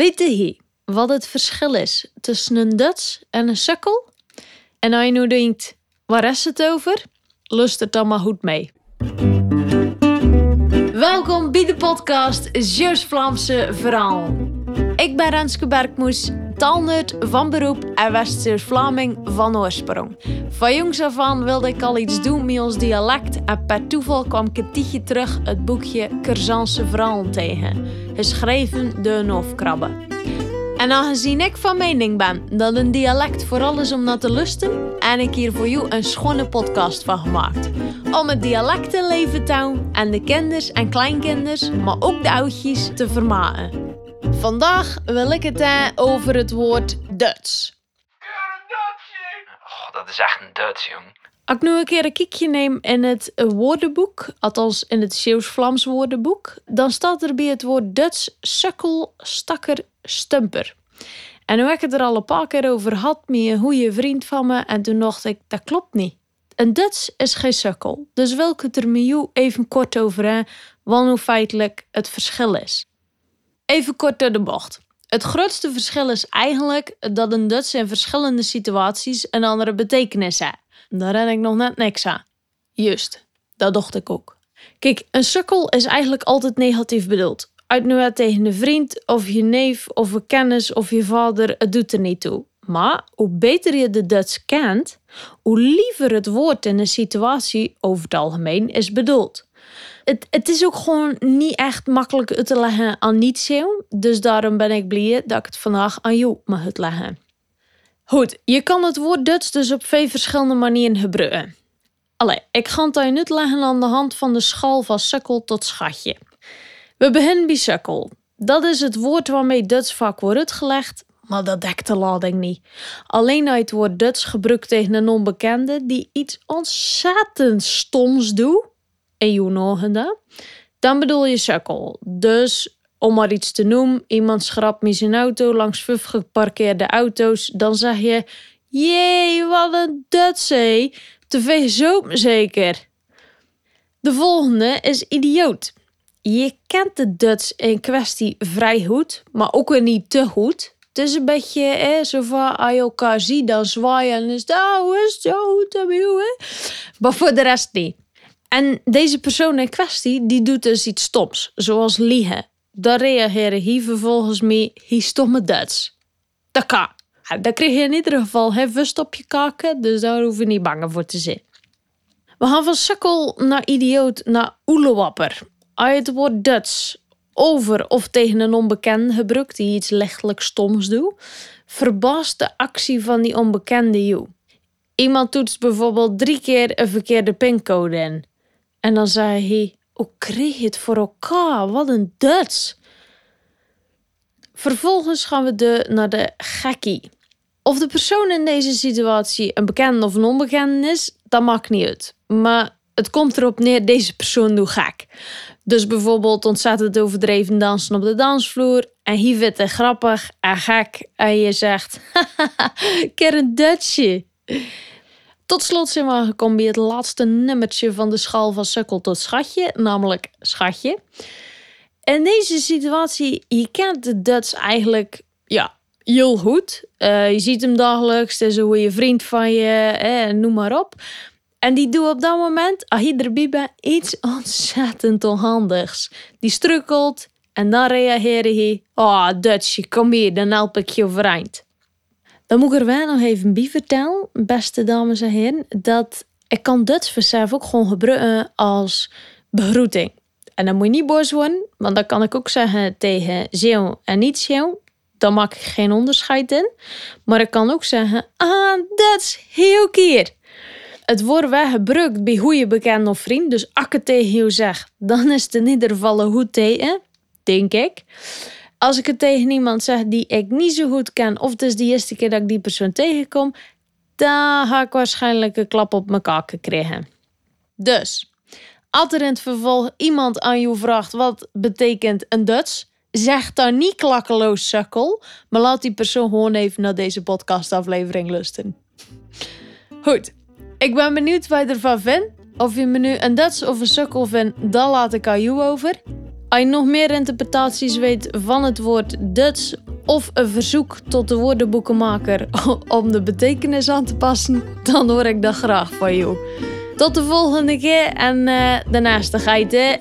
Weet je wat het verschil is tussen een Duts en een sukkel? En als je nu denkt, waar is het over? Lust het dan maar goed mee. Welkom bij de podcast Zeus Vlaamse Verhaal. Ik ben Renske Bergmoes, taalnerd van beroep en West-Vlaming van oorsprong. Van jongs af aan wilde ik al iets doen met ons dialect en per toeval kwam ik tijdje terug het boekje Curzanse Verhalen tegen, geschreven door een. En aangezien ik van mening ben dat een dialect vooral is om naar te lusten, en ik hier voor jou een schone podcast van gemaakt. Om het dialect in leven en de kinders en kleinkinders, maar ook de oudjes, te vermaken. Vandaag wil ik het hebben over het woord Duits. Oh, dat is echt een Duits, jong. Als ik nu een keer een kijkje neem in het woordenboek, althans in het Zeeuws-Vlaams woordenboek, dan staat er bij het woord Duits sukkel, stakker, stumper. En nu heb ik het er al een paar keer over had met een goede vriend van me en toen dacht ik, dat klopt niet. Een Duits is geen sukkel, dus wil ik het er met jou even kort over hebben, wat nu feitelijk het verschil is. Even kort door de bocht. Het grootste verschil is eigenlijk dat een Duits in verschillende situaties een andere betekenis heeft. Daar ren ik nog net niks aan. Juist, dat dacht ik ook. Kijk, een sukkel is eigenlijk altijd negatief bedoeld. Uit nu tegen een vriend of je neef of een kennis of je vader, het doet er niet toe. Maar hoe beter je de Duits kent, hoe liever het woord in een situatie over het algemeen is bedoeld. Het, het is ook gewoon niet echt makkelijk uit te leggen aan niet dus daarom ben ik blij dat ik het vandaag aan jou mag uitleggen. Goed, je kan het woord Duits dus op veel verschillende manieren gebruiken. Allee, ik ga het je uitleggen aan de hand van de schaal van sukkel tot schatje. We beginnen bij sukkel. Dat is het woord waarmee Duits vaak wordt uitgelegd, maar dat dekt de lading niet. Alleen uit het woord Duits gebruikt tegen een onbekende die iets ontzettend stoms doet, dat, dan bedoel je sukkel. Dus om maar iets te noemen, iemand schrapt met zijn auto langs vijf geparkeerde auto's, dan zeg je: Jee, wat een Dutsie! Te veel zoop zeker. De volgende is idioot. Je kent de Duts in kwestie vrij goed, maar ook weer niet te goed. Het is een beetje eh, zo van als je elkaar ziet, dan zwaaien en is het, oh, is het zo goed? Maar voor de rest niet. En deze persoon in kwestie, die doet dus iets stoms, zoals liegen. Daar reageren hij vervolgens mee, hij stomme Duits. Dat kan. Dan krijg je in ieder geval hè, vust op je kaken, dus daar hoef je niet bang voor te zijn. We gaan van sukkel naar idioot naar oelewapper. Als je het woord Duits over of tegen een onbekende gebruikt die iets lichtelijk stoms doet, verbaast de actie van die onbekende jou. Iemand toetst bijvoorbeeld drie keer een verkeerde pincode in. En dan zei hij: Hoe kreeg je het voor elkaar? Wat een Duits! Vervolgens gaan we de, naar de gekkie. Of de persoon in deze situatie een bekende of een onbekende is, dat maakt niet uit. Maar het komt erop neer, deze persoon doet gek. Dus bijvoorbeeld ontzettend overdreven dansen op de dansvloer. En hier vindt het grappig en gek. En je zegt, haha, keer een Dutchje. Tot slot zijn we aangekomen bij het laatste nummertje van de schaal van sukkel tot schatje, namelijk schatje. In deze situatie, je kent de Duts eigenlijk, ja, heel goed. Uh, je ziet hem dagelijks, het is een goede vriend van je, eh, noem maar op. En die doet op dat moment, erbij bent, iets ontzettend onhandigs. Die strukkelt en dan reageert hij, oh Dutchje, kom hier, dan help ik je overeind. Dan moet ik er wel nog even bij vertellen, beste dames en heren, dat ik kan Duits versef ook gewoon gebruiken als begroeting. En dan moet je niet boos worden, want dan kan ik ook zeggen tegen Zeeuw en niet Zeeuw. Dan maak ik geen onderscheid in. Maar ik kan ook zeggen, ah, Duits, heel keer. Het wordt wel gebruikt bij goede bekend of vriend. Dus als ik het tegen jou zeg, dan is het in ieder geval een goed tegen, denk ik als ik het tegen iemand zeg die ik niet zo goed ken, of het is de eerste keer dat ik die persoon tegenkom, dan ga ik waarschijnlijk een klap op mijn kaken krijgen. Dus, als er in het vervolg iemand aan jou vraagt wat betekent een Duits, zeg dan niet klakkeloos sukkel, maar laat die persoon gewoon even naar deze podcastaflevering lusten. Goed, ik ben benieuwd wat je ervan vindt. Of je me nu een Duits of een sukkel vindt, dan laat ik aan jou over. Als je nog meer interpretaties weet van het woord Duits of een verzoek tot de woordenboekenmaker om de betekenis aan te passen, dan hoor ik dat graag van jou. Tot de volgende keer en uh, de naaste geiten.